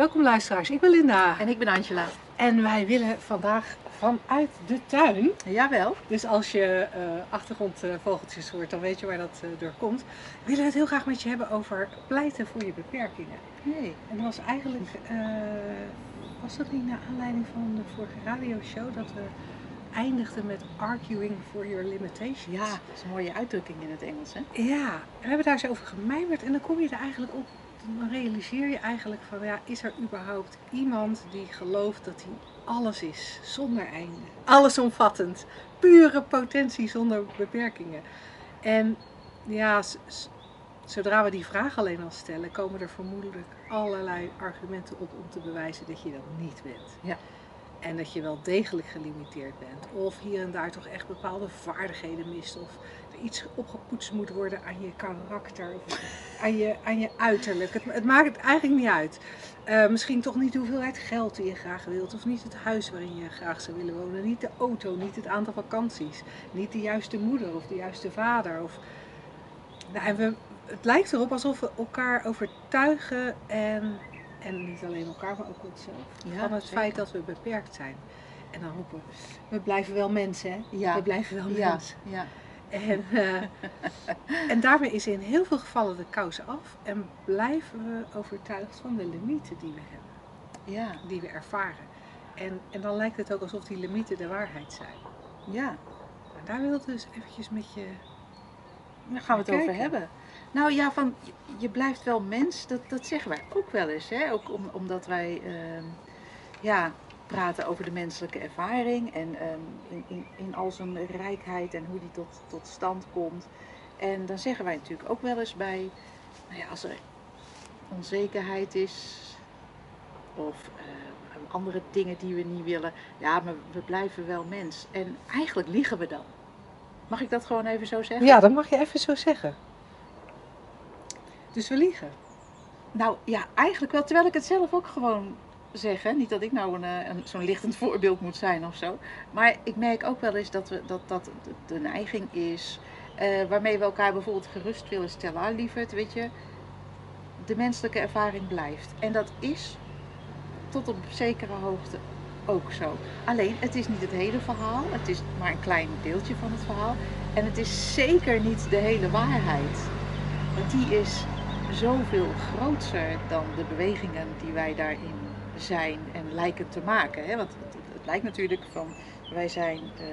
Welkom luisteraars, ik ben Linda. En ik ben Angela. En wij willen vandaag vanuit de tuin. Jawel. Dus als je uh, achtergrondvogeltjes hoort, dan weet je waar dat uh, door komt. We willen het heel graag met je hebben over pleiten voor je beperkingen. Nee. En dat was eigenlijk, uh, was dat niet naar aanleiding van de vorige radioshow dat we eindigden met arguing for your limitations? Ja, dat is een mooie uitdrukking in het Engels, hè? Ja, we hebben daar eens over gemijmerd en dan kom je er eigenlijk op dan realiseer je eigenlijk van ja, is er überhaupt iemand die gelooft dat hij alles is, zonder einde, allesomvattend, pure potentie zonder beperkingen. En ja, zodra we die vraag alleen al stellen, komen er vermoedelijk allerlei argumenten op om te bewijzen dat je dat niet bent. Ja. En dat je wel degelijk gelimiteerd bent. Of hier en daar toch echt bepaalde vaardigheden mist. Of er iets opgepoetst moet worden aan je karakter. Of aan je, aan je uiterlijk. Het, het maakt het eigenlijk niet uit. Uh, misschien toch niet de hoeveelheid geld die je graag wilt. Of niet het huis waarin je graag zou willen wonen. Niet de auto, niet het aantal vakanties. Niet de juiste moeder of de juiste vader. Of... Nou, en we, het lijkt erop alsof we elkaar overtuigen en en niet alleen elkaar, maar ook onszelf. Ja, van het zeker. feit dat we beperkt zijn. En dan roepen we, we blijven wel mensen, hè? Ja. We blijven wel mensen. ja. En, eh, en daarmee is in heel veel gevallen de kous af en blijven we overtuigd van de limieten die we hebben, Ja, die we ervaren. En, en dan lijkt het ook alsof die limieten de waarheid zijn. ja. En daar wil ik dus eventjes met je... Daar gaan we het over hebben. Nou ja, van je- blijft wel mens, dat, dat zeggen wij ook wel eens. Hè? Ook om, omdat wij ehm, ja, praten over de menselijke ervaring en ehm, in, in, in al zijn rijkheid en hoe die tot, tot stand komt. En dan zeggen wij natuurlijk ook wel eens bij, nou ja, als er onzekerheid is of eh, andere dingen die we niet willen, ja, maar we blijven wel mens. En eigenlijk liegen we dan. Mag ik dat gewoon even zo zeggen? Ja, dat mag je even zo zeggen. Dus we liegen. Nou ja, eigenlijk wel. Terwijl ik het zelf ook gewoon zeg. Hè. Niet dat ik nou een, eh, een, zo'n lichtend voorbeeld moet zijn of zo. Maar ik merk ook wel eens dat we, dat, dat de- neiging is. eh, waarmee we elkaar bijvoorbeeld gerust willen stellen. Ah, lieverd, weet je, de menselijke ervaring blijft. En dat is tot op zekere hoogte ook zo. Alleen, het is niet het hele verhaal. Het is maar een klein deeltje van het verhaal. En het is zeker niet de hele waarheid. Want die is zoveel groter dan de bewegingen die wij daarin zijn en lijken te maken. Hè? Want het, het lijkt natuurlijk van wij zijn, eh,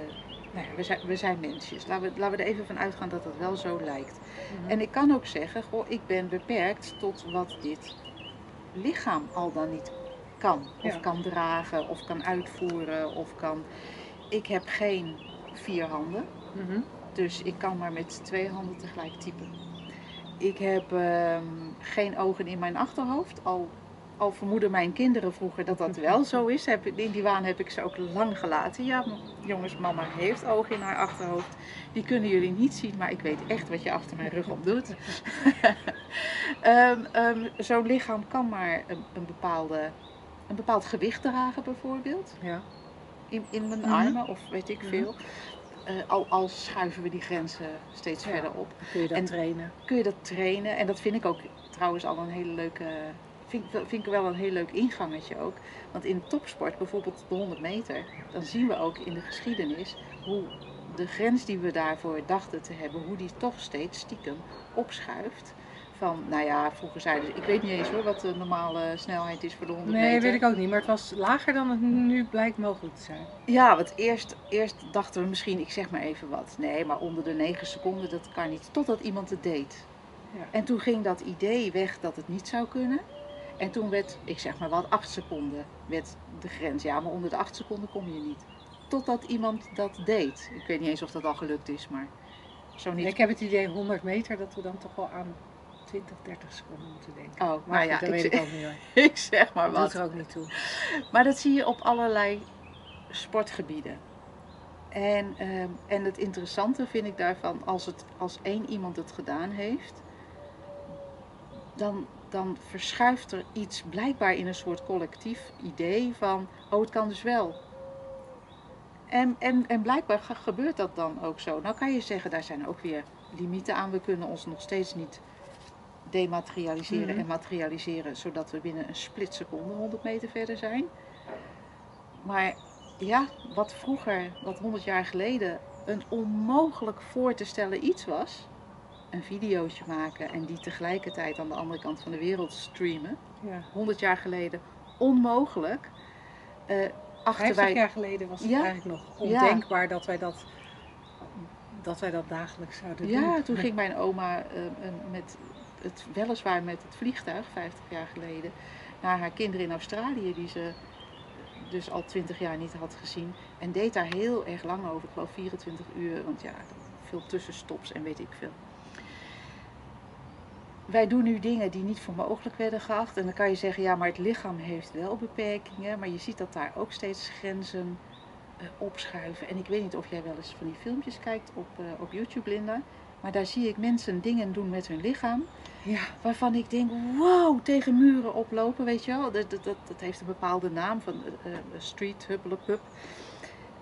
nou ja, we zijn, we zijn mensjes. Laten we, laten we er even van uitgaan dat dat wel zo lijkt. En ik kan ook zeggen, goh, ik ben beperkt tot wat dit lichaam al dan niet kan. Of Ja. kan dragen, of kan uitvoeren, of kan... Ik heb geen vier handen. Mhm. Dus ik kan maar met twee handen tegelijk typen. Ik heb ehm, geen ogen in mijn achterhoofd. Al, al vermoeden mijn kinderen vroeger dat dat wel zo is. Heb, in die waan heb ik ze ook lang gelaten. Ja, jongens, mama heeft ogen in haar achterhoofd. Die kunnen jullie niet zien, maar ik weet echt wat je achter mijn rug op doet. Ehm, ehm, Zo'n lichaam kan maar een, een, bepaalde, een bepaald gewicht dragen, bijvoorbeeld Ja. in, in mijn Mhm. armen of weet ik Mhm. veel. Eh, al, al schuiven we die grenzen steeds Ja. verder op. Kun je dat En- trainen. Kun je dat trainen? En dat vind ik ook trouwens al een hele leuke. Vind, ik wel- vind ik wel een heel leuk ingangetje ook. Want in topsport, bijvoorbeeld de 100 meter, dan zien we ook in de geschiedenis hoe de grens die we daarvoor dachten te hebben, hoe die toch steeds stiekem opschuift. Van, nou ja, vroeger zeiden ze, ik weet niet eens hoor wat de normale snelheid is voor de 100 Nee, meter. weet ik ook niet. Maar het was lager dan het nu blijkt mogelijk te zijn. Ja, want eerst, eerst dachten we misschien, ik zeg maar even wat. Nee, maar onder de 9 seconden, dat kan niet. Totdat iemand het deed. Ja. En toen ging dat idee weg dat het niet zou kunnen. En toen werd, ik zeg maar wat, 8 seconden werd de grens. Ja, maar onder de 8 seconden kom je niet. Totdat iemand dat deed. Ik weet niet eens of dat al gelukt is, maar zo niet. Ik heb het idee 100 meter dat we dan toch wel aan 20, 30 seconden moeten denken. Oh, Maar nou goed, ja, dat ik, weet ik ook niet hoor. ik zeg maar Dat doet wat. er ook niet toe. Maar dat zie je op allerlei sportgebieden. En, ehm, en het interessante vind ik daarvan, als, het, als één iemand het gedaan heeft, dan, dan verschuift er iets blijkbaar in een soort collectief idee van, oh het kan dus wel. En, en, en blijkbaar ge- gebeurt dat dan ook zo. Nou kan je zeggen, daar zijn ook weer limieten aan. We kunnen ons nog steeds niet dematerialiseren Mhm. en materialiseren, zodat we binnen een splitseconde 100 meter verder zijn. Maar ja, wat vroeger, wat 100 jaar geleden, een onmogelijk voor te stellen iets was, een videootje maken en die tegelijkertijd aan de andere kant van de wereld streamen, Ja. 100 jaar geleden onmogelijk. Achter 50 wij, jaar geleden was het Ja. eigenlijk nog Ja. ondenkbaar dat, wij dat, dat wij dat dagelijks zouden doen. Ja, toen ging mijn oma eh, met het, weliswaar met het vliegtuig, 50 jaar geleden, naar haar kinderen in Australië, die ze dus al 20 jaar niet had gezien. En deed daar heel erg lang over, ik geloof 24 uur, want ja, veel tussenstops en weet ik veel. Wij doen nu dingen die niet voor mogelijk werden geacht. En dan kan je zeggen, ja, maar het lichaam heeft wel beperkingen. Maar je ziet dat daar ook steeds grenzen eh, opschuiven. En ik weet niet of jij wel eens van die filmpjes kijkt op, eh, op YouTube, Linda. Maar daar zie ik mensen dingen doen met hun lichaam. Ja, Waarvan ik denk, wow, tegen muren oplopen, weet je wel. Dat, dat, dat, dat heeft een bepaalde naam van eh, eh, street huppelepup.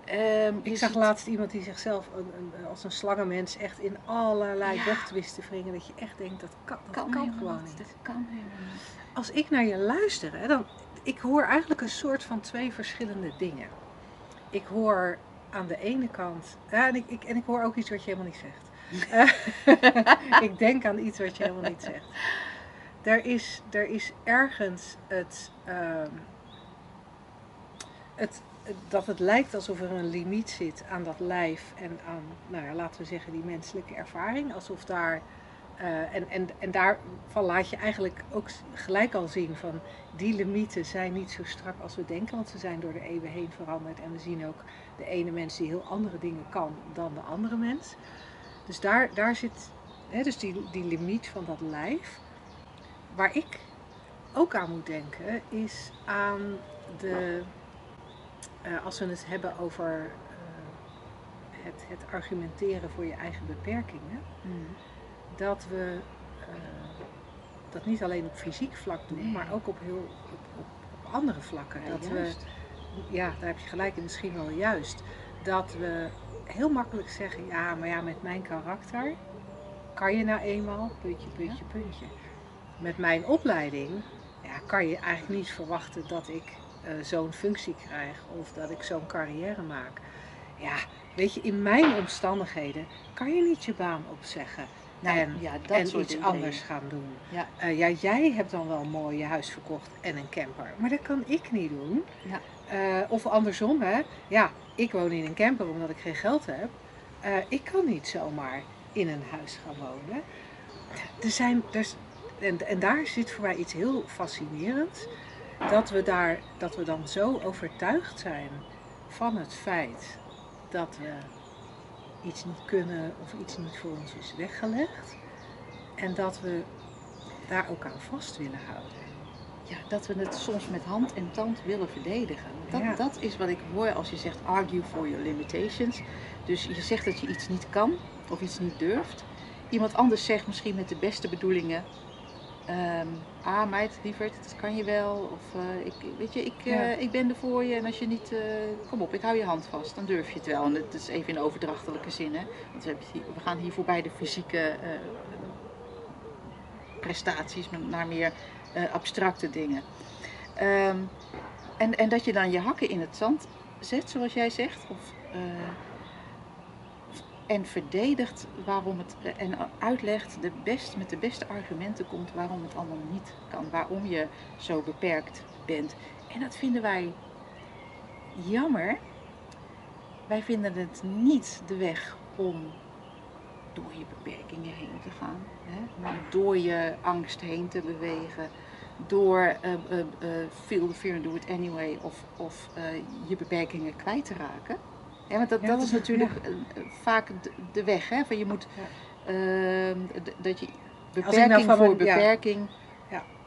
Ehm, ik zag laatst iemand die zichzelf een, een- als een slangenmens echt in allerlei Ja. wist te wringen. Dat je echt denkt, dat kan, dat kan, gewoon niet. Dat kan helemaal niet. Als ik naar je luister, hè, dan ik hoor eigenlijk een soort van twee verschillende dingen. Ik hoor aan de ene kant, ja, en, ik, ik, en ik hoor ook iets wat je helemaal niet zegt. Ik denk aan iets wat je helemaal niet zegt. Er is, er is ergens het, ehm, het, dat het lijkt alsof er een limiet zit aan dat lijf en aan, nou ja, laten we zeggen, die menselijke ervaring. Alsof daar, eh, en, en, en daarvan laat je eigenlijk ook gelijk al zien van die limieten zijn niet zo strak als we denken, want ze zijn door de eeuwen heen veranderd. En we zien ook de ene mens die heel andere dingen kan dan de andere mens. Dus daar, daar zit hè, dus die, die limiet van dat lijf. Waar ik ook aan moet denken is aan de, eh, als we het hebben over eh, het, het argumenteren voor je eigen beperkingen, Mm. dat we eh, dat niet alleen op fysiek vlak doen, Nee. maar ook op heel op, op, op andere vlakken. Ja, dat juist. we, ja, daar heb je gelijk in, misschien wel juist, dat we heel makkelijk zeggen, ja, maar ja, met mijn karakter kan je nou eenmaal, puntje, puntje, puntje. Met mijn opleiding ja, kan je eigenlijk niet verwachten dat ik eh, zo'n functie krijg of dat ik zo'n carrière maak. Ja, weet je, in mijn omstandigheden kan je niet je baan opzeggen Nou, en, ja, dat en iets anders gaan doen. Ja. Eh, ja, jij hebt dan wel mooi je huis verkocht en een camper, maar dat kan ik niet doen. Ja. Eh, of andersom, hè. Ja, ik woon in een camper omdat ik geen geld heb. Eh, ik kan niet zomaar in een huis gaan wonen. Er zijn, er, is- en, en daar zit voor mij iets heel fascinerends. Dat we, daar, dat we dan zo overtuigd zijn van het feit dat we iets niet kunnen of iets niet voor ons is weggelegd. En dat we daar ook aan vast willen houden. Ja, dat we het soms met hand en tand willen verdedigen. Dat, Ja. dat is wat ik hoor als je zegt argue for your limitations. Dus je zegt dat je iets niet kan of iets niet durft. Iemand anders zegt misschien met de beste bedoelingen. Ehm ah meid, lieverd, dat kan je wel. Of eh, ik, weet je, ik, eh, Ja. ik ben er voor je en als je niet, eh, kom op, ik hou je hand vast, dan durf je het wel. En dat is even in overdrachtelijke zin, hè. Want we, hebben hier- we gaan hier voorbij de fysieke prestaties naar meer abstracte dingen. Ehm, en, en dat je dan je hakken in het zand zet, zoals jij zegt. Of, en verdedigt waarom het. eh, en uitlegt de best, met de beste argumenten komt waarom het allemaal niet kan. Waarom je zo beperkt bent. En dat vinden wij jammer. Wij vinden het niet de weg om door je beperkingen heen te gaan. Hè? Door je angst heen te bewegen. Door eh, eh, eh, feel the fear and do it anyway. Of, of je beperkingen kwijt te raken. Ja, want dat, Ja, dat is natuurlijk vaak de, de weg. Hè? Van je moet, ehm, dat je nou beperking voor een- ja. beperking.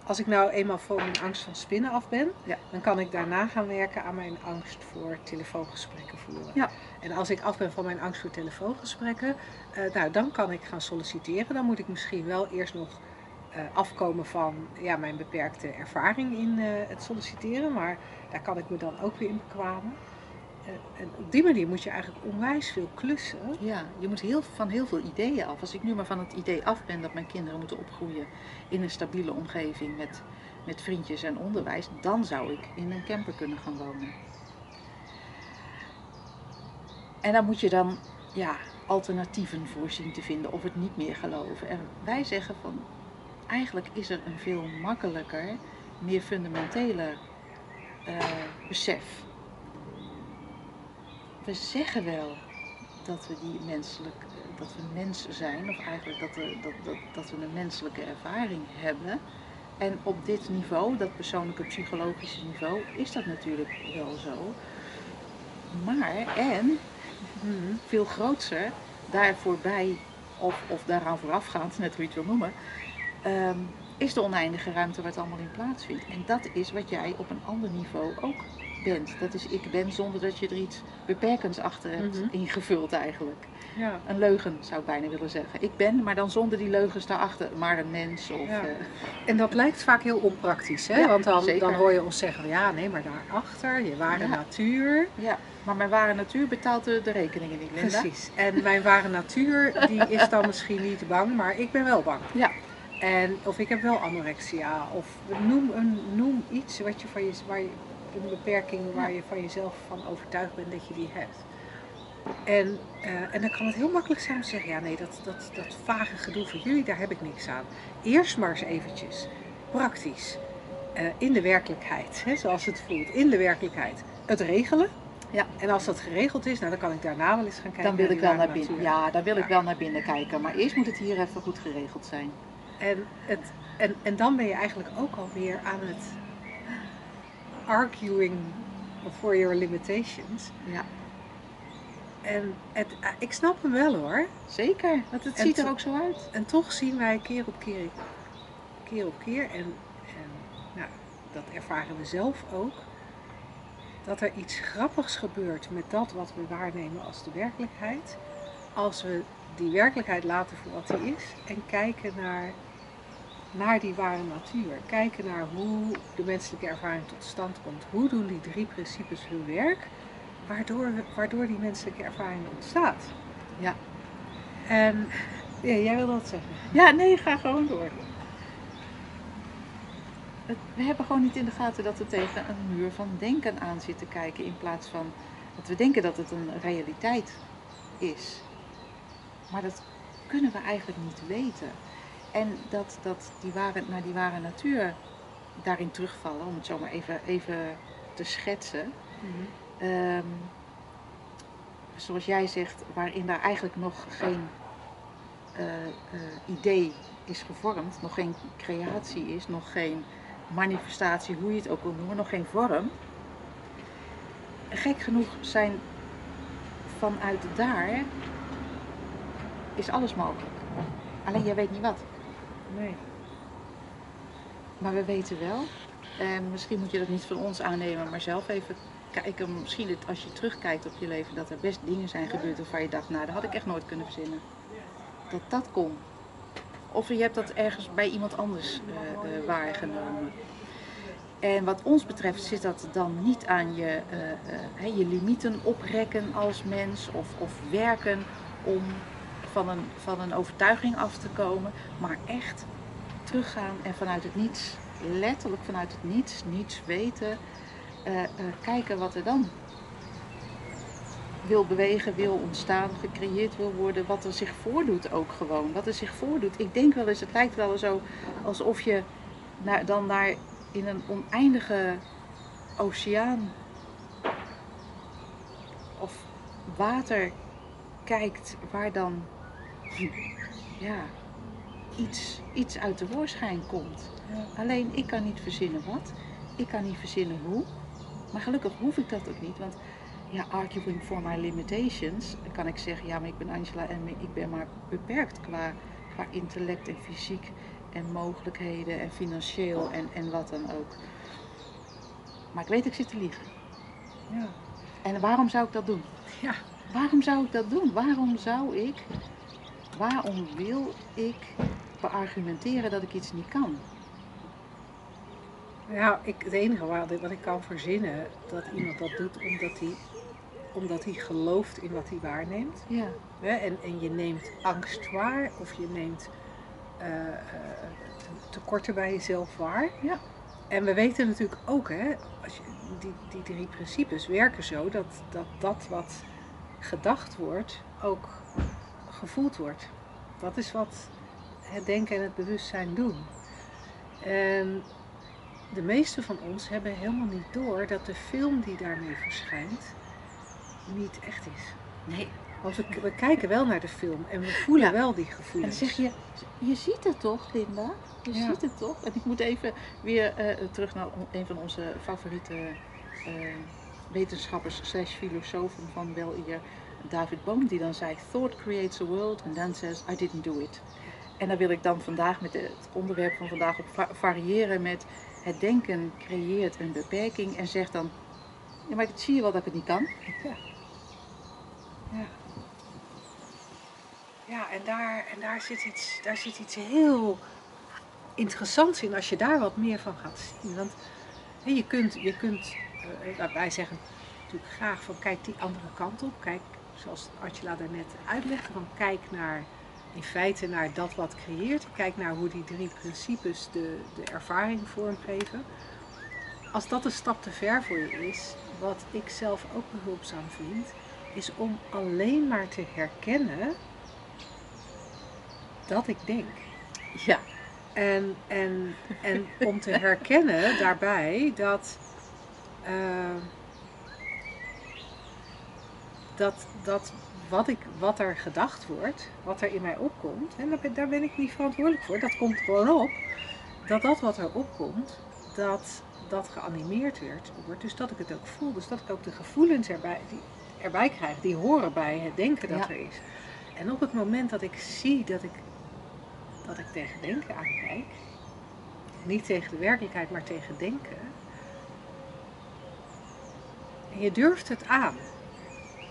als ik nou eenmaal van mijn angst van spinnen af ben, dan kan ik daarna gaan werken aan mijn angst voor telefoongesprekken voeren. Ja. En als ik af ben van mijn angst voor telefoongesprekken, eh, nou, dan kan ik gaan solliciteren. Dan moet ik misschien wel eerst nog eh, afkomen van ja, mijn beperkte ervaring in eh, het solliciteren, maar daar kan ik me dan ook weer in bekwamen. En op die manier moet je eigenlijk onwijs veel klussen. Ja, je moet heel, van heel veel ideeën af. Als ik nu maar van het idee af ben dat mijn kinderen moeten opgroeien in een stabiele omgeving met, met vriendjes en onderwijs, dan zou ik in een camper kunnen gaan wonen. En dan moet je dan ja, alternatieven voor zien te vinden of het niet meer geloven. En wij zeggen van eigenlijk is er een veel makkelijker, meer fundamenteler eh, besef. We zeggen wel dat we die menselijk, dat we mensen zijn, of eigenlijk dat, we, dat, dat, dat we een menselijke ervaring hebben. En op dit niveau, dat persoonlijke psychologische niveau, is dat natuurlijk wel zo. Maar, en veel groter, daar voorbij, of, of daaraan voorafgaand, net hoe je het wil noemen, ehm, is de oneindige ruimte waar het allemaal in plaatsvindt. En dat is wat jij op een ander niveau ook bent. Dat is ik ben zonder dat je er iets beperkends achter hebt Mhm. ingevuld eigenlijk. Ja. Een leugen zou ik bijna willen zeggen. Ik ben, maar dan zonder die leugens daarachter, maar een mens. Of, Ja. eh, En dat lijkt vaak heel onpraktisch, hè? Ja, Want dan, zeker. dan hoor je ons zeggen, ja, nee, maar daarachter, je ware Ja. natuur. ja. Maar mijn ware natuur betaalt de, de rekeningen niet, Linda. Precies. En mijn ware natuur, die is dan misschien niet bang, maar ik ben wel bang. Ja. En, of ik heb wel anorexia. Of noem, een, noem iets wat je van je, waar je, een beperking waar je van jezelf van overtuigd bent dat je die hebt. En, eh, en dan kan het heel makkelijk zijn om te zeggen, ja nee, dat, dat, dat vage gedoe van jullie, daar heb ik niks aan. Eerst maar eens eventjes, praktisch, eh, in de werkelijkheid, hè, zoals het voelt, in de werkelijkheid, het regelen. Ja. En als dat geregeld is, nou, dan kan ik daarna wel eens gaan kijken Dan wil ik wel naar binnen. natuur. Ja, dan wil ik wel naar binnen kijken. Maar eerst moet het hier even goed geregeld zijn. En, het, en, en dan ben je eigenlijk ook alweer aan het arguing for your limitations. Ja, En het, ik snap hem wel hoor. zeker. Want het En ziet er ook zo uit. En toch zien wij keer op keer, keer op keer, en, en nou, dat ervaren we zelf ook, dat er iets grappigs gebeurt met dat wat we waarnemen als de werkelijkheid. Als we die werkelijkheid laten voor wat die is en kijken naar, naar die ware natuur. Kijken naar hoe de menselijke ervaring tot stand komt. Hoe doen die drie principes hun werk, waardoor, waardoor die menselijke ervaring ontstaat. Ja. En ja, jij wil dat zeggen. Ja, nee, ga gewoon door. We hebben gewoon niet in de gaten dat we tegen een muur van denken aan zitten kijken. In plaats van dat we denken dat het een realiteit is. Maar dat kunnen we eigenlijk niet weten. En dat, dat die ware, naar die ware natuur daarin terugvallen, om het zo maar even, even te schetsen. Ehm, zoals jij zegt, waarin daar eigenlijk nog geen eh, eh, idee is gevormd, nog geen creatie is, nog geen manifestatie, hoe je het ook wil noemen, nog geen vorm. Gek genoeg zijn vanuit daar is alles mogelijk. Alleen jij weet niet wat. Nee. Maar we weten wel. En misschien moet je dat niet van ons aannemen, maar zelf even kijken. Misschien dat als je terugkijkt op je leven, dat er best dingen zijn gebeurd waarvan je dacht, nou, dat had ik echt nooit kunnen verzinnen. Dat dat kon. Of je hebt dat ergens bij iemand anders eh, eh, waargenomen. En wat ons betreft zit dat dan niet aan je, eh, je limieten oprekken als mens of, of werken om van een, van een overtuiging af te komen, maar echt teruggaan en vanuit het niets, letterlijk vanuit het niets, niets weten, eh, eh, kijken wat er dan wil bewegen, wil ontstaan, gecreëerd wil worden, wat er zich voordoet ook gewoon, wat er zich voordoet. Ik denk wel eens, het lijkt wel zo alsof je naar, dan naar in een oneindige oceaan of water kijkt waar dan ja, iets, iets uit de voorschijn komt. Alleen ik kan niet verzinnen wat, ik kan niet verzinnen hoe, maar gelukkig hoef ik dat ook niet, want ja, arguing for my limitations, dan kan ik zeggen, ja, maar ik ben Angela en ik ben maar beperkt qua, qua intellect en fysiek en mogelijkheden en financieel en, en wat dan ook. Maar ik weet, ik zit te liegen. Ja. En waarom zou ik dat doen? Ja. Waarom zou ik dat doen? Waarom zou ik, waarom wil ik beargumenteren dat ik iets niet kan? Ja, ik, het enige wat, ik kan verzinnen, dat iemand dat doet omdat hij, omdat hij gelooft in wat hij waarneemt. Ja, Hè? En, en je neemt angst waar of je neemt eh, eh, tekorten bij jezelf waar. Ja. En we weten natuurlijk ook, hè, als je, die, die drie principes werken zo dat, dat dat wat gedacht wordt ook gevoeld wordt. Dat is wat het denken en het bewustzijn doen. En de meeste van ons hebben helemaal niet door dat de film die daarmee verschijnt niet echt is. nee. Want we, we kijken wel naar de film en we voelen Ja. wel die En dan gevoelens. zeg je, je ziet het toch, Linda? Je Ja. ziet het toch? En ik moet even weer eh, terug naar een van onze favoriete eh, wetenschappers slash filosofen van wel eer, David Bohm, die dan zei, thought creates a world and then says, I didn't do it. En daar wil ik dan vandaag met het onderwerp van vandaag op va- variëren met het denken creëert een beperking en zegt dan, ja maar zie je wel dat ik het niet kan? Ja. Ja. Ja, en daar, en daar, zit iets, daar zit iets heel interessants in als je daar wat meer van gaat zien. Want hè, je kunt, je kunt eh, wij zeggen natuurlijk graag van kijk die andere kant op. Kijk, zoals Angela daarnet uitlegde, van kijk naar in feite naar dat wat creëert. Kijk naar hoe die drie principes de, de ervaring vormgeven. Als dat een stap te ver voor je is, wat ik zelf ook behulpzaam vind, is om alleen maar te herkennen dat ik denk. Ja, En, en, en om te herkennen daarbij dat, eh, dat, dat wat, ik, wat er gedacht wordt, wat er in mij opkomt, en daar ben, daar ben ik niet verantwoordelijk voor, dat komt gewoon op, dat dat wat er opkomt, dat dat geanimeerd werd, wordt. Dus dat ik het ook voel, dus dat ik ook de gevoelens erbij, die, erbij krijg, die horen bij het denken dat Ja. er is. En op het moment dat ik zie dat ik, dat ik tegen denken aankijk, niet tegen de werkelijkheid, maar tegen denken, en je durft het aan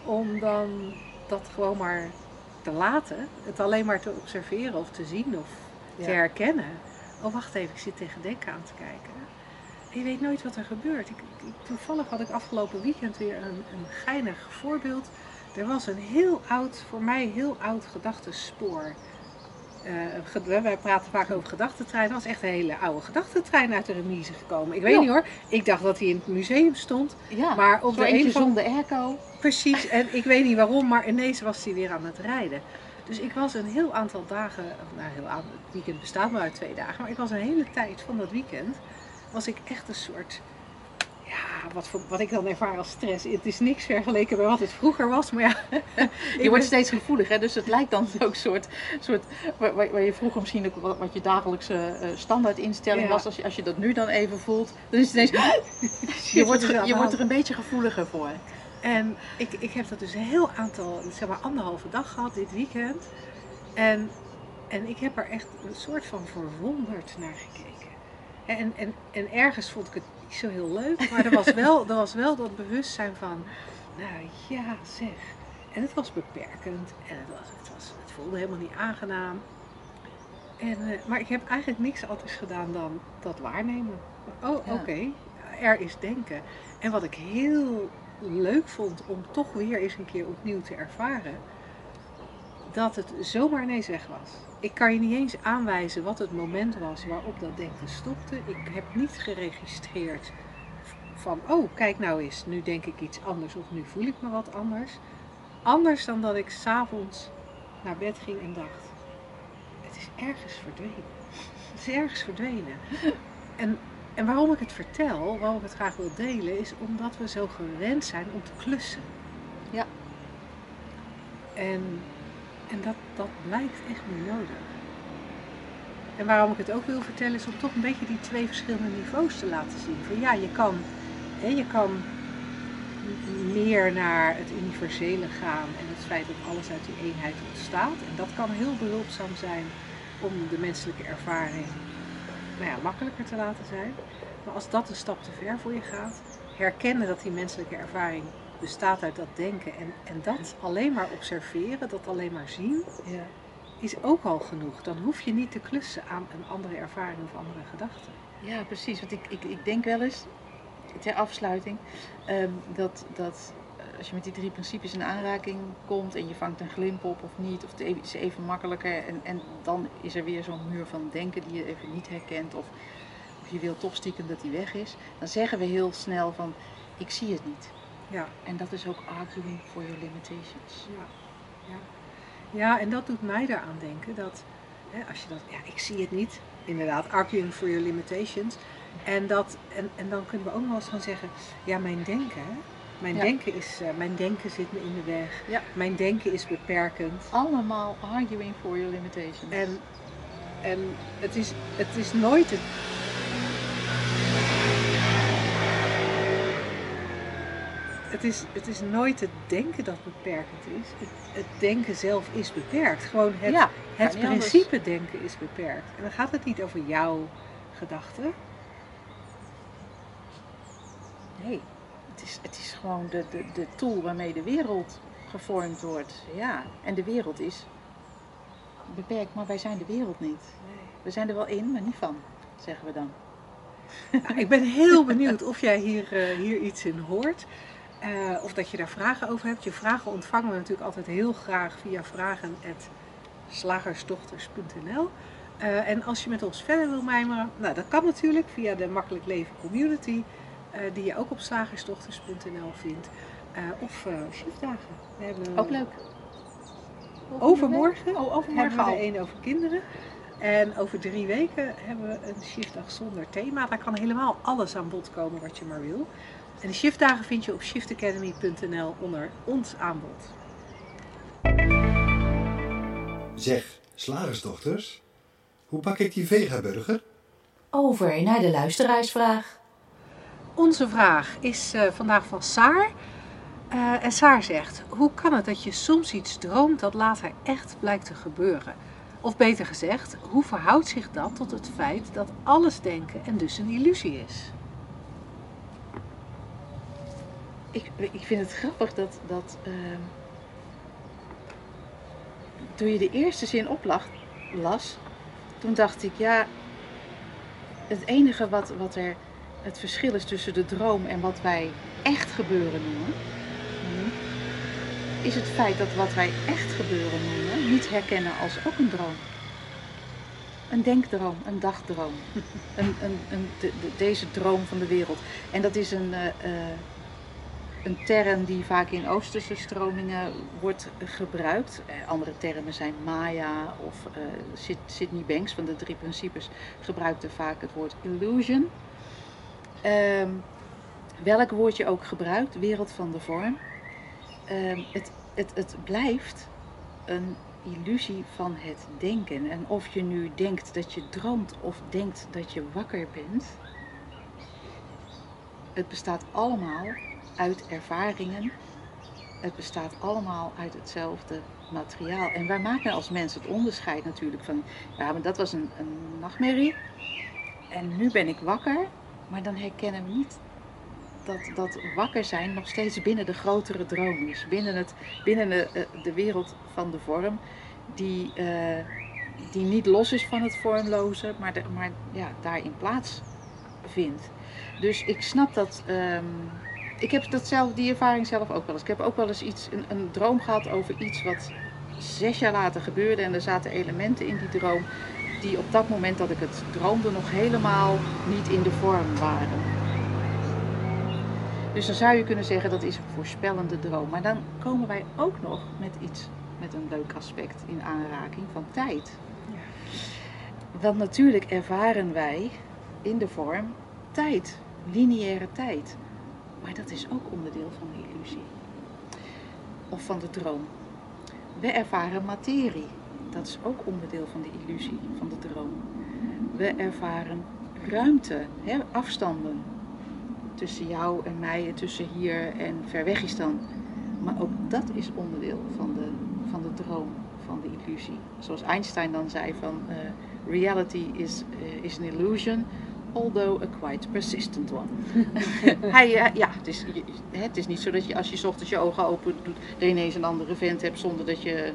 om dan dat gewoon maar te laten, het alleen maar te observeren of te zien of te herkennen. Oh, wacht even, ik zit tegen denken aan te kijken. En je weet nooit wat er gebeurt. Ik, ik- toevallig had ik afgelopen weekend weer een, een geinig voorbeeld. Er was een heel oud, voor mij heel oud gedachtespoor. Eh, wij praten vaak over gedachtentrein. Er was echt een hele oude gedachtentrein uit de remise gekomen. Ik weet Ja. niet hoor. Ik dacht dat hij in het museum stond. ja. Maar op de een of andere zonder airco. Precies, en ik weet niet waarom, maar ineens was hij weer aan het rijden. Dus ik was een heel aantal dagen, nou heel het weekend bestaat maar uit twee dagen, maar ik was een hele tijd van dat weekend, was ik echt een soort, ja, wat, voor, wat ik dan ervaar als stress. Het is niks vergeleken bij wat het vroeger was, maar ja. Je wordt ben- steeds gevoelig, hè? dus het lijkt dan ook een soort, soort waar, waar je vroeger misschien ook wat, wat je dagelijkse eh, standaardinstelling Ja. was. Als je, als je dat nu dan even voelt, dan is het ineens, je wordt, er je wordt er een beetje gevoeliger voor. En ik, ik heb dat dus een heel aantal, zeg maar anderhalve dag gehad dit weekend. En, en ik heb er echt een soort van verwonderd naar gekeken. En, en, en ergens vond ik het niet zo heel leuk, maar er was wel, er was wel dat bewustzijn van, nou ja zeg. En het was beperkend en het, was, het, was, het voelde helemaal niet aangenaam. En, eh, maar ik heb eigenlijk niks anders gedaan dan dat waarnemen. Oh, oké, er is denken. En wat ik heel leuk vond om toch weer eens een keer opnieuw te ervaren, dat het zomaar ineens weg was. Ik kan je niet eens aanwijzen wat het moment was waarop dat denken stopte. Ik heb niet geregistreerd van, oh kijk nou eens, nu denk ik iets anders of nu voel ik me wat anders. Anders dan dat ik s'avonds naar bed ging en dacht, het is ergens verdwenen. Het is ergens verdwenen. En, en waarom ik het vertel, waarom ik het graag wil delen, is omdat we zo gewend zijn om te klussen. Ja. En, en dat, dat blijkt echt niet nodig. En waarom ik het ook wil vertellen, is om toch een beetje die twee verschillende niveaus te laten zien. Van ja, je kan, hè, je kan meer naar het universele gaan en het feit dat alles uit die eenheid ontstaat. En dat kan heel behulpzaam zijn om de menselijke ervaring nou ja, makkelijker te laten zijn. Maar als dat een stap te ver voor je gaat, herkennen dat die menselijke ervaring bestaat uit dat denken en, en dat alleen maar observeren, dat alleen maar zien, Ja. is ook al genoeg. Dan hoef je niet te klussen aan een andere ervaring of andere gedachten. Ja, precies. Want ik, ik, ik denk wel eens, ter afsluiting, ehm, dat, dat eh, als je met die drie principes in aanraking komt en je vangt een glimp op of niet, of het is even makkelijker en, en dan is er weer zo'n muur van denken die je even niet herkent of, of je wilt toch stiekem dat die weg is, dan zeggen we heel snel van ik zie het niet. Ja, En dat is ook arguing for your limitations. ja, ja. ja en dat doet mij daaraan denken dat hè, als je dat, ja, ik zie het niet, inderdaad, arguing for your limitations. En, dat, en, en dan kunnen we ook nog wel eens gaan zeggen, ja, mijn denken, hè, mijn, Ja. denken is, eh, mijn denken zit me in de weg. Ja. Mijn denken is beperkend. Allemaal arguing for your limitations. En, en het, is, het is nooit het. Het is, het is nooit het denken dat beperkend is. Het, het denken zelf is beperkt. Gewoon het, ja, het anders. principe denken is beperkt. En dan gaat het niet over jouw gedachten. Nee, het is, het is gewoon de, de, de tool waarmee de wereld gevormd wordt. Ja, en de wereld is beperkt, maar wij zijn de wereld niet. We zijn er wel in, maar niet van, zeggen we dan. Nou, ik ben heel benieuwd of jij hier, eh, hier iets in hoort. Eh, of dat je daar vragen over hebt. Je vragen ontvangen we natuurlijk altijd heel graag via vragen.slagersdochters.nl. Eh, en als je met ons verder wil mijmeren, nou, dat kan natuurlijk via de Makkelijk Leven Community, eh, die je ook op slagersdochters.nl vindt. Of eh shiftdagen. We hebben Ook leuk. Overmorgen Oh, overmorgen hebben we er één over kinderen. En over drie weken hebben we een shiftdag zonder thema. Daar kan helemaal alles aan bod komen wat je maar wil. En de shiftdagen vind je op shiftacademy.nl onder ons aanbod. Zeg, slagersdochters, hoe bak ik die vegaburger? Over naar de luisteraarsvraag. Onze vraag is eh, vandaag van Saar. Eh, en Saar zegt, hoe kan het dat je soms iets droomt dat later echt blijkt te gebeuren? Of beter gezegd, hoe verhoudt zich dat tot het feit dat alles denken en dus een illusie is? Ik, ik vind het grappig dat, dat ehm, toen je de eerste zin oplag, las, toen dacht ik, ja, het enige wat, wat er het verschil is tussen de droom en wat wij echt gebeuren noemen, is het feit dat wat wij echt gebeuren noemen niet herkennen als ook een droom. Een denkdroom, een dagdroom, een, een, een, de- de- deze droom van de wereld. En dat is een, eh, eh, een term die vaak in Oosterse stromingen wordt gebruikt. Eh, andere termen zijn Maya of eh, Sid- Sydney Banks van de drie principes gebruikte vaak het woord illusion. Ehm, welk woord je ook gebruikt, wereld van de vorm. Ehm, het, het, het blijft een illusie van het denken. En of je nu denkt dat je droomt of denkt dat je wakker bent, het bestaat allemaal uit ervaringen. Het bestaat allemaal uit hetzelfde materiaal. En wij maken als mensen het onderscheid natuurlijk van, ja, maar dat was een, een nachtmerrie. En nu ben ik wakker, maar dan herkennen we niet dat, dat wakker zijn nog steeds binnen de grotere droom is. Binnen, het, binnen de, eh, de wereld van de vorm, die, eh, die niet los is van het vormloze, maar, de, maar ja, daarin plaats vindt. Dus ik snap dat. ehm, ik heb dat zelf, die ervaring zelf ook wel eens. Ik heb ook wel eens iets, een, een droom gehad over iets wat zes jaar later gebeurde. En er zaten elementen in die droom die op dat moment dat ik het droomde nog helemaal niet in de vorm waren. Dus dan zou je kunnen zeggen dat is een voorspellende droom. Maar dan komen wij ook nog met iets, met een leuk aspect in aanraking van tijd. Want natuurlijk ervaren wij in de vorm tijd, lineaire tijd. Maar dat is ook onderdeel van de illusie. Of van de droom. We ervaren materie. Dat is ook onderdeel van de illusie, van de droom. We ervaren ruimte, hè, afstanden. Tussen jou en mij, en tussen hier en ver weg is dan. Maar ook dat is onderdeel van de, van de droom, van de illusie. Zoals Einstein dan zei van eh, reality is, eh, is an illusion, although a quite persistent one. Hij, eh, ja, het is, je- het is niet zo dat je als je 's ochtends je ogen open doet, ineens een andere vent hebt zonder dat je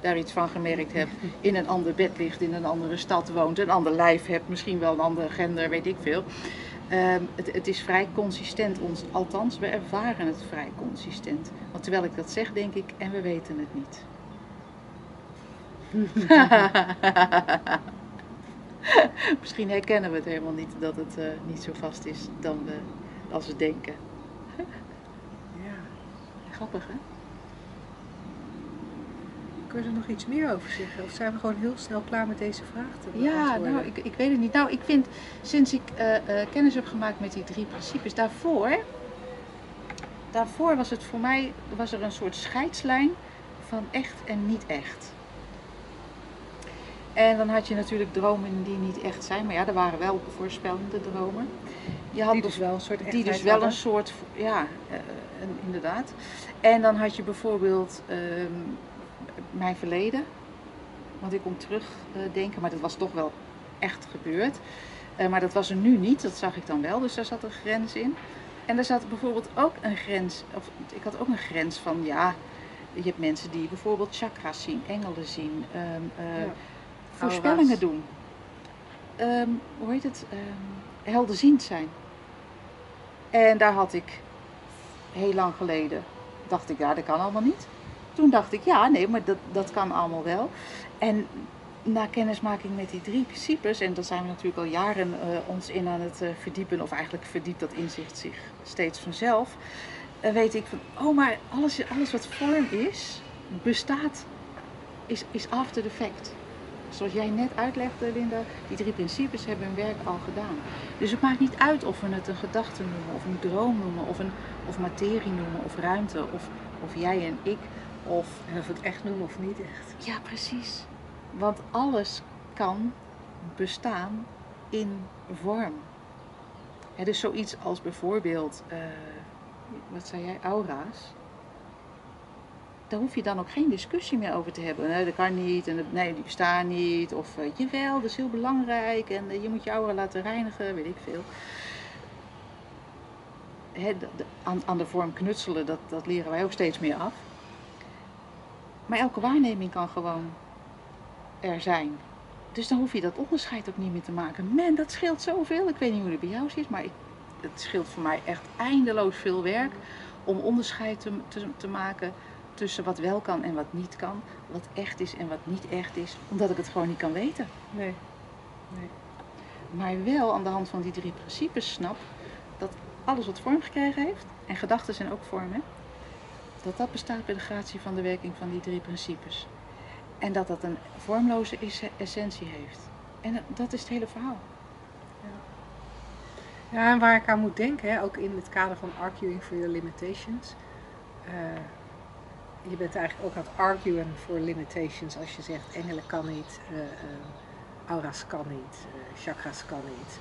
daar iets van gemerkt hebt. In een ander bed ligt, in een andere stad woont, een ander lijf hebt, misschien wel een andere gender, weet ik veel. Ehm, het, het is vrij consistent, ons, althans, we ervaren het vrij consistent. Want terwijl ik dat zeg, denk ik, en we weten het niet. Misschien herkennen we het helemaal niet dat het eh, niet zo vast is dan we, als we denken. Ja. Grappig hè? Kun je er nog iets meer over zeggen? Of zijn we gewoon heel snel klaar met deze vraag te Ja, nou, ik, ik weet het niet. Nou, ik vind, sinds ik eh, eh, kennis heb gemaakt met die drie principes, daarvoor, daarvoor was het voor mij, was er een soort scheidslijn van echt en niet echt. En dan had je natuurlijk dromen die niet echt zijn, maar ja, er waren wel voorspellende dromen. Je had Die dus wel een soort die dus wel hadden. een soort, ja, eh, inderdaad. En dan had je bijvoorbeeld ehm, mijn verleden, want ik kon terugdenken, maar dat was toch wel echt gebeurd. Eh, maar dat was er nu niet, dat zag ik dan wel, dus daar zat een grens in. En daar zat bijvoorbeeld ook een grens, of ik had ook een grens van, ja, je hebt mensen die bijvoorbeeld chakras zien, engelen zien, ehm, eh, Ja. Voorspellingen doen. Ehm, hoe heet het? Ehm, helderziend zijn. En daar had ik heel lang geleden, dacht ik, ja, dat kan allemaal niet. Toen dacht ik, ja, nee, maar dat, dat kan allemaal wel. En na kennismaking met die drie principes, en daar zijn we natuurlijk al jaren eh, ons in aan het eh, verdiepen, of eigenlijk verdiept dat inzicht zich steeds vanzelf, eh, weet ik van, oh, maar alles, alles wat vorm is, bestaat, is, is after the fact. Zoals jij net uitlegde, Linda, die drie principes hebben hun werk al gedaan. Dus het maakt niet uit of we het een gedachte noemen, of een droom noemen, of, een, of materie noemen, of ruimte, of, of jij en ik, of En of we het echt noemen of niet echt. ja, precies. Want alles kan bestaan in vorm. Het is zoiets als bijvoorbeeld, eh, wat zei jij, aura's. Daar hoef je dan ook geen discussie meer over te hebben. Nee, dat kan niet, en nee, die bestaan niet. Of eh, jawel, dat is heel belangrijk en eh, je moet je aura laten reinigen, weet ik veel. Hè, de- aan, aan de vorm knutselen, dat, dat leren wij ook steeds meer af. Maar elke waarneming kan gewoon er zijn. Dus dan hoef je dat onderscheid ook niet meer te maken. Man, dat scheelt zoveel. Ik weet niet hoe het bij jou zit, maar het scheelt voor mij echt eindeloos veel werk om onderscheid te, te maken tussen wat wel kan en wat niet kan. Wat echt is en wat niet echt is, omdat ik het gewoon niet kan weten. Nee. Maar wel aan de hand van die drie principes snap dat alles wat vorm gekregen heeft, en gedachten zijn ook vormen, dat dat bestaat bij de gratie van de werking van die drie principes. En dat dat een vormloze esse- essentie heeft. En dat is het hele verhaal. Ja, en waar ik aan moet denken, hè, ook in het kader van arguing for your limitations. eh, je bent eigenlijk ook aan het arguen voor limitations als je zegt engelen kan niet, eh, eh, aura's kan niet, eh, chakras kan niet,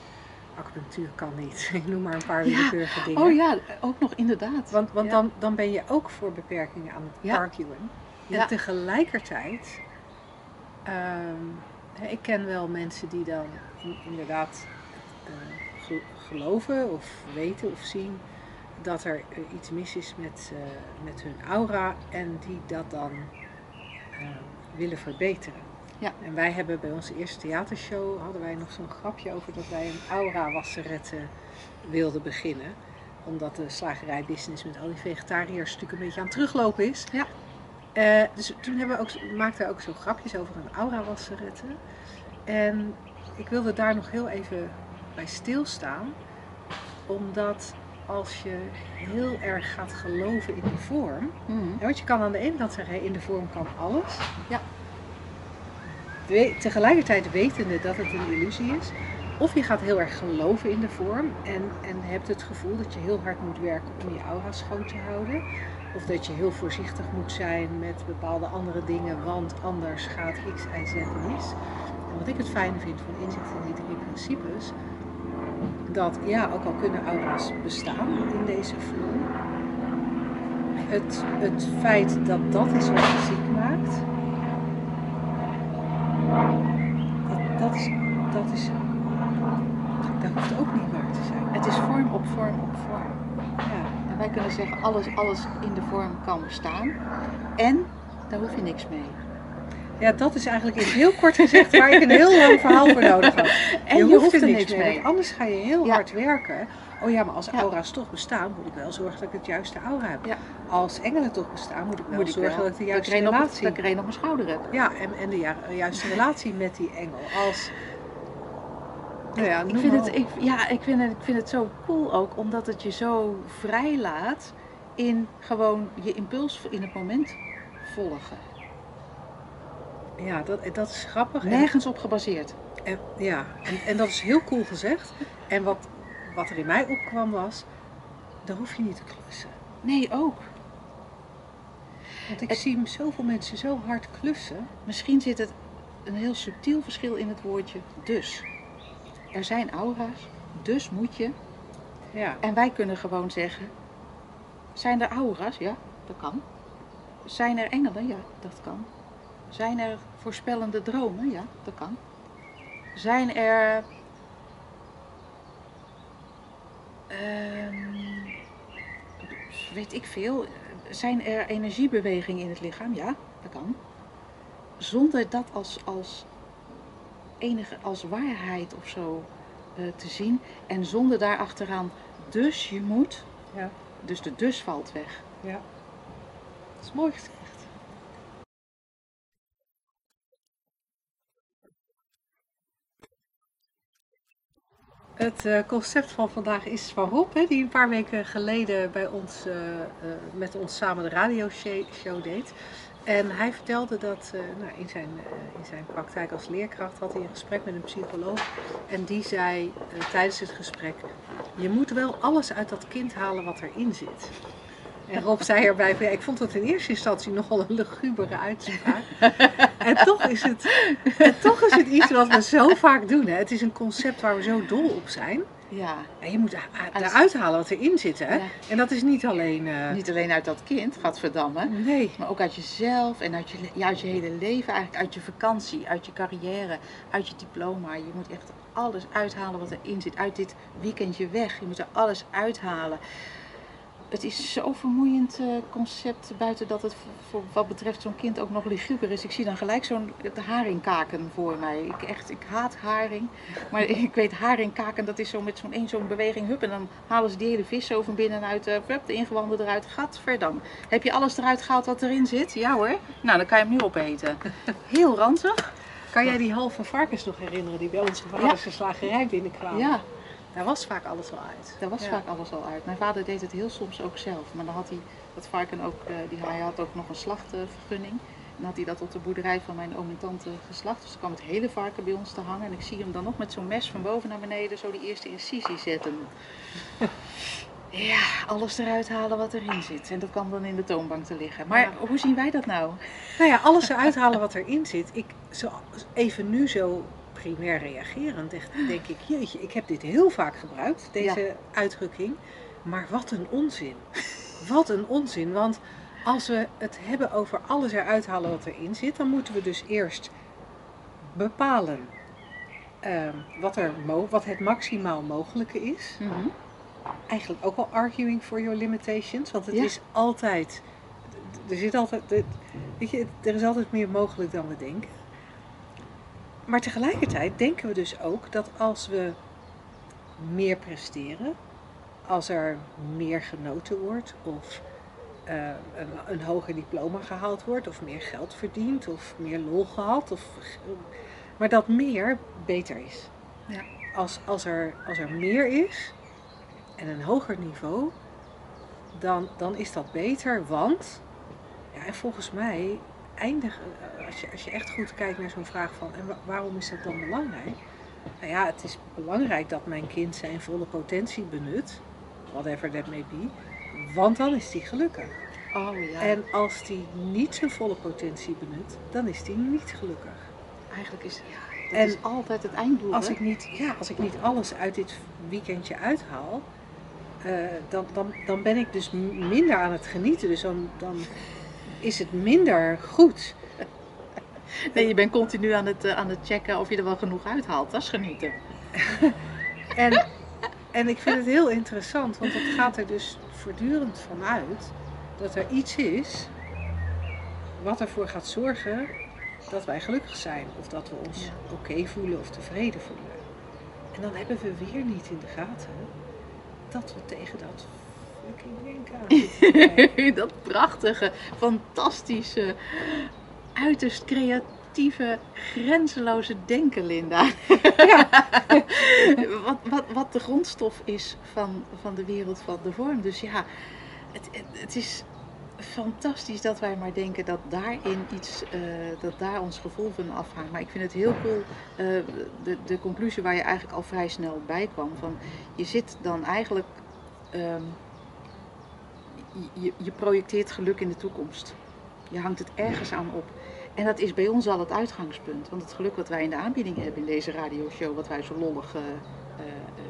acupunctuur kan niet. Ik noem maar een paar Ja. willekeurige dingen. Oh ja, ook nog inderdaad. Want, want Ja. dan, dan ben je ook voor beperkingen aan het Ja. arguen. En tegelijkertijd, ehm, ik ken wel mensen die dan in- inderdaad ge- geloven of weten of zien dat er iets mis is met, eh, met hun aura en die dat dan eh, willen verbeteren. Ja. En wij hebben bij onze eerste theatershow hadden wij nog zo'n grapje over dat wij een aura wasserette wilden beginnen omdat de slagerijbusiness met al die vegetariërs natuurlijk een beetje aan het teruglopen is. Ja. Eh, dus toen hebben we ook, maakten we ook zo grapjes over een aura wasseretten. En ik wilde daar nog heel even bij stilstaan. Omdat als je heel erg gaat geloven in die vorm. Ja, want je kan aan de ene kant zeggen, in de vorm kan alles. Ja. Tegelijkertijd wetende dat het een illusie is. Of je gaat heel erg geloven in de vorm en, en hebt het gevoel dat je heel hard moet werken om je aura schoon te houden. Of dat je heel voorzichtig moet zijn met bepaalde andere dingen, want anders gaat X, Y, Z mis. En wat ik het fijne vind van inzicht in die drie principes, dat ja, ook al kunnen aura's bestaan in deze vorm, het, het feit dat dat is wat je ziek maakt, Dat, dat is, dat is, dat hoeft ook niet waar te zijn. Het is vorm op vorm op vorm. Ja. En wij kunnen zeggen, alles, alles in de vorm kan bestaan. En daar hoef je niks mee. Ja, dat is eigenlijk in heel kort gezegd waar ik een heel lang verhaal voor nodig had. En je, je hoeft er niks mee, anders ga je heel Ja. hard werken. Oh ja, maar als aura's toch bestaan, moet ik wel zorgen dat ik het juiste aura heb. Ja. Als engelen toch bestaan, moet ik wel Moet ik zorgen wel dat ik de juiste op, relatie dat ik er een op mijn schouder heb. Ja, en, en de juiste relatie met die engel. Als, nou ja, Ik vind, het, ik, ja, ik, vind het, ik vind het zo cool ook, omdat het je zo vrij laat in gewoon je impuls in het moment volgen. Ja, dat, dat is grappig. En- Nergens op gebaseerd. En, ja, en, en dat is heel cool gezegd. En wat, wat er in mij opkwam was, daar hoef je niet te klussen. Nee, ook. Want ik Het- zie zoveel mensen zo hard klussen. Misschien zit het een heel subtiel verschil in het woordje dus. Er zijn aura's, dus moet je. Ja, En wij kunnen gewoon zeggen, zijn er aura's? Ja, dat kan. Zijn er engelen? Ja, dat kan. Zijn er voorspellende dromen? Ja, dat kan. Zijn er... ehm, weet ik veel. Zijn er energiebewegingen in het lichaam? Ja, dat kan. Zonder dat als, als enige, als waarheid of zo eh, te zien. En zonder daarachteraan, dus je moet. Ja. Dus de dus valt weg. ja. Dat is mooi Het eh, concept van vandaag is van hè, die een paar weken geleden bij ons, eh, eh, met ons samen de radioshow deed. En hij vertelde dat nou, in, zijn, in zijn praktijk als leerkracht had hij een gesprek met een psycholoog. En die zei tijdens het gesprek, je moet wel alles uit dat kind halen wat erin zit. En Rob zei erbij, van, ja, ik vond het in eerste instantie nogal een lugubere uitspraak. en, toch is het, en toch is het iets wat we zo vaak doen. Hè. Het is een concept waar we zo dol op zijn. Ja, En je moet eruit halen wat erin zit. Hè. Ja. En dat is niet alleen... eh, niet alleen uit dat kind, gadverdamme. Nee. Maar ook uit jezelf en uit je, ja, uit je hele leven, eigenlijk uit je vakantie, uit je carrière, uit je diploma. Je moet echt alles uithalen wat erin zit. Uit dit weekendje weg. Je moet er alles uithalen. Het is zo'n vermoeiend eh, concept, buiten dat het voor, wat betreft zo'n kind ook nog liguber is. Ik zie dan gelijk zo'n haringkaken voor mij. Ik, echt, ik haat haring. Maar ik weet haringkaken, dat is zo met zo'n één zo'n beweging. Hup, en dan halen ze die hele vis zo van binnenuit. eh hup, de ingewanden eruit. Gadverdamme. Heb je alles eruit gehaald wat erin zit? Ja hoor. Nou, dan kan je hem nu opeten. Heel ranzig. Kan jij die halve varkens nog herinneren die bij onze vaders de slagerij binnenkwamen? Ja, Daar was vaak alles al uit. daar was Ja. vaak alles al uit. Mijn vader deed het heel soms ook zelf. Maar dan had hij dat varken ook, eh, die, hij had ook nog een slachtvergunning. En dan had hij dat op de boerderij van mijn oom en tante geslacht. Dus dan kwam het hele varken bij ons te hangen. En ik zie hem dan nog met zo'n mes van boven naar beneden zo die eerste incisie zetten. Ja, alles eruit halen wat erin zit. En dat kwam dan in de toonbank te liggen. Maar Ja. hoe zien wij dat nou? Nou ja, alles eruit halen wat erin zit. Ik, zo, even nu zo primair reagerend denk, denk ik, jeetje, ik heb dit heel vaak gebruikt, deze uitdrukking. Maar wat een onzin. Wat een onzin. Want als we het hebben over alles eruit halen wat erin zit, dan moeten we dus eerst bepalen ehm, wat, er wat het maximaal mogelijke is. Eigenlijk ook al arguing for your limitations, want het Ja. is altijd, er zit altijd, weet je, er is altijd meer mogelijk dan we denken. Maar tegelijkertijd denken we dus ook dat als we meer presteren, als er meer genoten wordt of eh, een, een hoger diploma gehaald wordt of meer geld verdiend of meer lol gehad, of, maar dat meer beter is. Ja. Als, als, er, als er meer is en een hoger niveau, dan, dan is dat beter, want, ja, en volgens mij eindigen, eh, als je, als je echt goed kijkt naar zo'n vraag van, en wa- waarom is dat dan belangrijk? Nou ja, het is belangrijk dat mijn kind zijn volle potentie benut, whatever that may be, want dan is hij gelukkig. Oh ja. En als hij niet zijn volle potentie benut, dan is hij niet gelukkig. Eigenlijk is ja, dat En is altijd het einddoel. Als hè? ik niet, ja, als ik niet alles uit dit weekendje uithaal, eh, dan, dan, dan ben ik dus minder aan het genieten. Dus dan, dan is het minder goed. Nee, je bent continu aan het, eh, aan het checken of je er wel genoeg uithaalt. Dat is genieten. En, en ik vind het heel interessant, want het gaat er dus voortdurend vanuit dat er iets is wat ervoor gaat zorgen dat wij gelukkig zijn. Of dat we ons Ja. oké voelen of tevreden voelen. En dan hebben we weer niet in de gaten dat we tegen dat dat prachtige, fantastische, uiterst creatieve, grenzeloze denken, Linda. wat, wat, wat de grondstof is van, van de wereld van de vorm. Dus ja, het, het, het is fantastisch dat wij maar denken dat daarin iets, eh, dat daar ons gevoel van afhangt. Maar ik vind het heel cool, eh, de, de conclusie waar je eigenlijk al vrij snel bij kwam. Van, je zit dan eigenlijk, ehm, je, je projecteert geluk in de toekomst. Je hangt het ergens aan op. En dat is bij ons al het uitgangspunt. Want het geluk wat wij in de aanbieding hebben in deze radioshow, wat wij zo lollig eh, eh,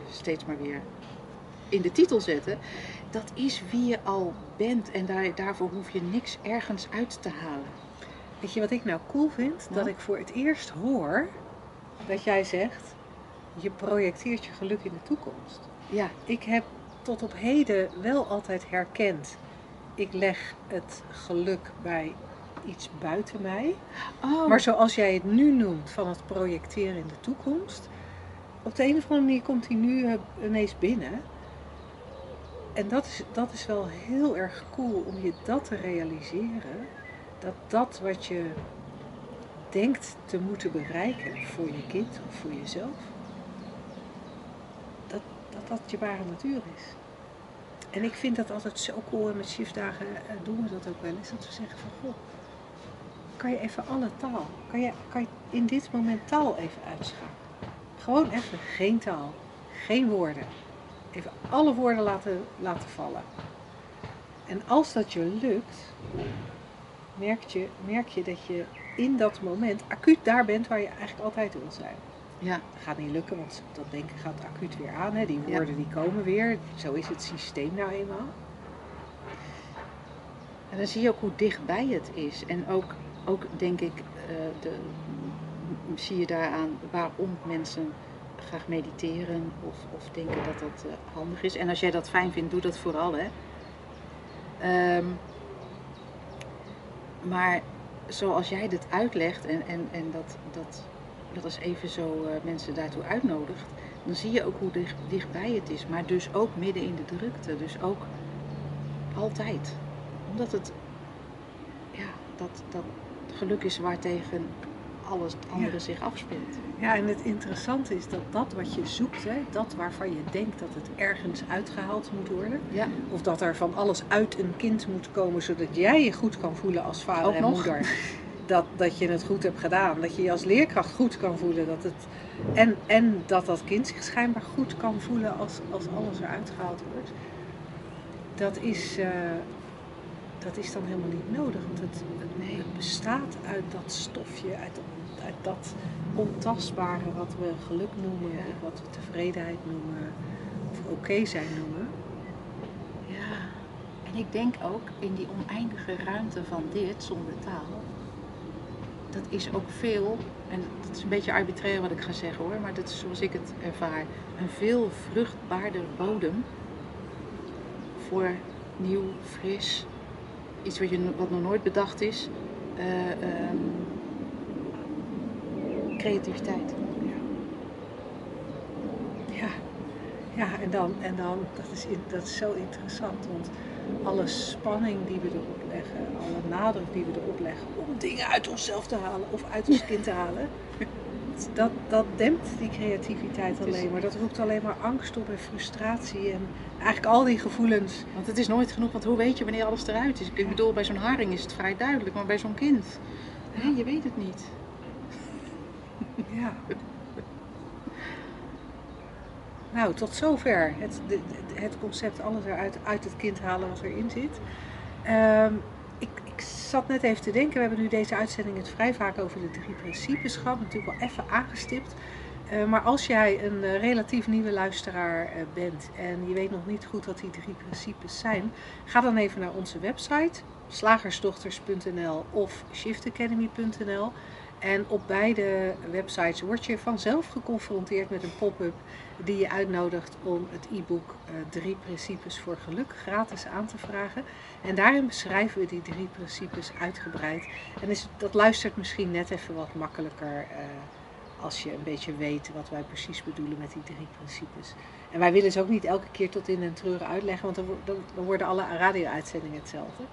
steeds maar weer in de titel zetten, dat is wie je al bent. En daar, daarvoor hoef je niks ergens uit te halen. Weet je wat ik nou cool vind? Dat ik voor het eerst hoor dat jij zegt, je projecteert je geluk in de toekomst. Ja, Ik heb tot op heden wel altijd herkend, ik leg het geluk bij iets buiten mij. oh, Maar zoals jij het nu noemt, van het projecteren in de toekomst, op de een of andere manier komt die nu eh, ineens binnen. En dat is, dat is wel heel erg cool om je dat te realiseren. Dat dat wat je denkt te moeten bereiken voor je kind of voor jezelf, dat je ware natuur is. En ik vind dat altijd zo cool en met shiftdagen eh, doen we dat ook wel eens. Dat we zeggen van, goh, kan je even alle taal, kan je, kan je in dit moment taal even uitschakelen. Gewoon even geen taal, geen woorden. Even alle woorden laten, laten vallen. En als dat je lukt, merk je, merk je dat je in dat moment acuut daar bent waar je eigenlijk altijd wil zijn. Ja, Dat gaat niet lukken, want dat denken gaat acuut weer aan. Hè? Die Ja. woorden die komen weer. Zo is het systeem nou eenmaal. En dan zie je ook hoe dichtbij het is. En ook, ook denk ik, eh, de, zie je daaraan waarom mensen graag mediteren of, of denken dat dat eh, handig is. En als jij dat fijn vindt, doe dat vooral. Hè. Ehm, maar zoals jij dit uitlegt en, en, en dat, dat, dat is even zo eh, mensen daartoe uitnodigt, dan zie je ook hoe dicht, dichtbij het is. Maar dus ook midden in de drukte. Dus ook altijd omdat het, ja, dat, dat geluk is waartegen alles andere Ja. zich afspeelt. Ja, en het interessante is dat dat wat je zoekt, hè, dat waarvan je denkt dat het ergens uitgehaald moet worden, Ja, of dat er van alles uit een kind moet komen zodat jij je goed kan voelen als vader Ook en nog? moeder. Dat, dat je het goed hebt gedaan, dat je je als leerkracht goed kan voelen. Dat het, en, en dat dat kind zich schijnbaar goed kan voelen als, als alles eruit gehaald wordt. Dat is, eh, dat is dan helemaal niet nodig, want het, het, Nee. het bestaat uit dat stofje, uit dat, uit dat ontastbare wat we geluk noemen, of wat we tevredenheid noemen, of oké zijn noemen. ja. En ik denk ook in die oneindige ruimte van dit zonder taal. Dat is ook veel, en dat is een beetje arbitrair wat ik ga zeggen hoor, maar dat is zoals ik het ervaar. Een veel vruchtbaarder bodem voor nieuw, fris, iets wat, je, wat nog nooit bedacht is. eh, ehm, creativiteit. Ja, ja en, dan, en dan, dat is, dat is zo interessant, want alle spanning die we erop leggen, alle nadruk die we erop leggen om dingen uit onszelf te halen of uit ons kind te halen, dat, dat dempt die creativiteit is- alleen maar. Dat roept alleen maar angst op en frustratie en eigenlijk al die gevoelens. Want het is nooit genoeg, want hoe weet je wanneer alles eruit is? Ik bedoel, bij zo'n haring is het vrij duidelijk, maar bij zo'n kind, hè, je weet het niet. Ja. Nou, tot zover het, het concept alles eruit uit het kind halen wat erin zit. Ehm, ik, ik zat net even te denken, we hebben nu deze uitzending het vrij vaak over de drie principes gehad, natuurlijk wel even aangestipt. Eh, maar als jij een eh, relatief nieuwe luisteraar eh, bent en je weet nog niet goed wat die drie principes zijn, ga dan even naar onze website slagersdochters.nl of shiftacademy.nl En op beide websites word je vanzelf geconfronteerd met een pop-up die je uitnodigt om het e-book uh, Drie Principes voor Geluk gratis aan te vragen. En daarin beschrijven we die drie principes uitgebreid. En is, dat luistert misschien net even wat makkelijker uh, als je een beetje weet wat wij precies bedoelen met die drie principes. En wij willen ze ook niet elke keer tot in en treuren uitleggen, want dan, dan, dan worden alle radio-uitzendingen hetzelfde.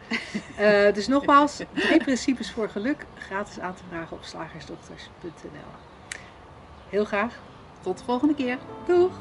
uh, dus nogmaals, drie principes voor geluk, gratis aan te vragen op slagersdochters.nl. Heel graag. Tot de volgende keer. Doeg!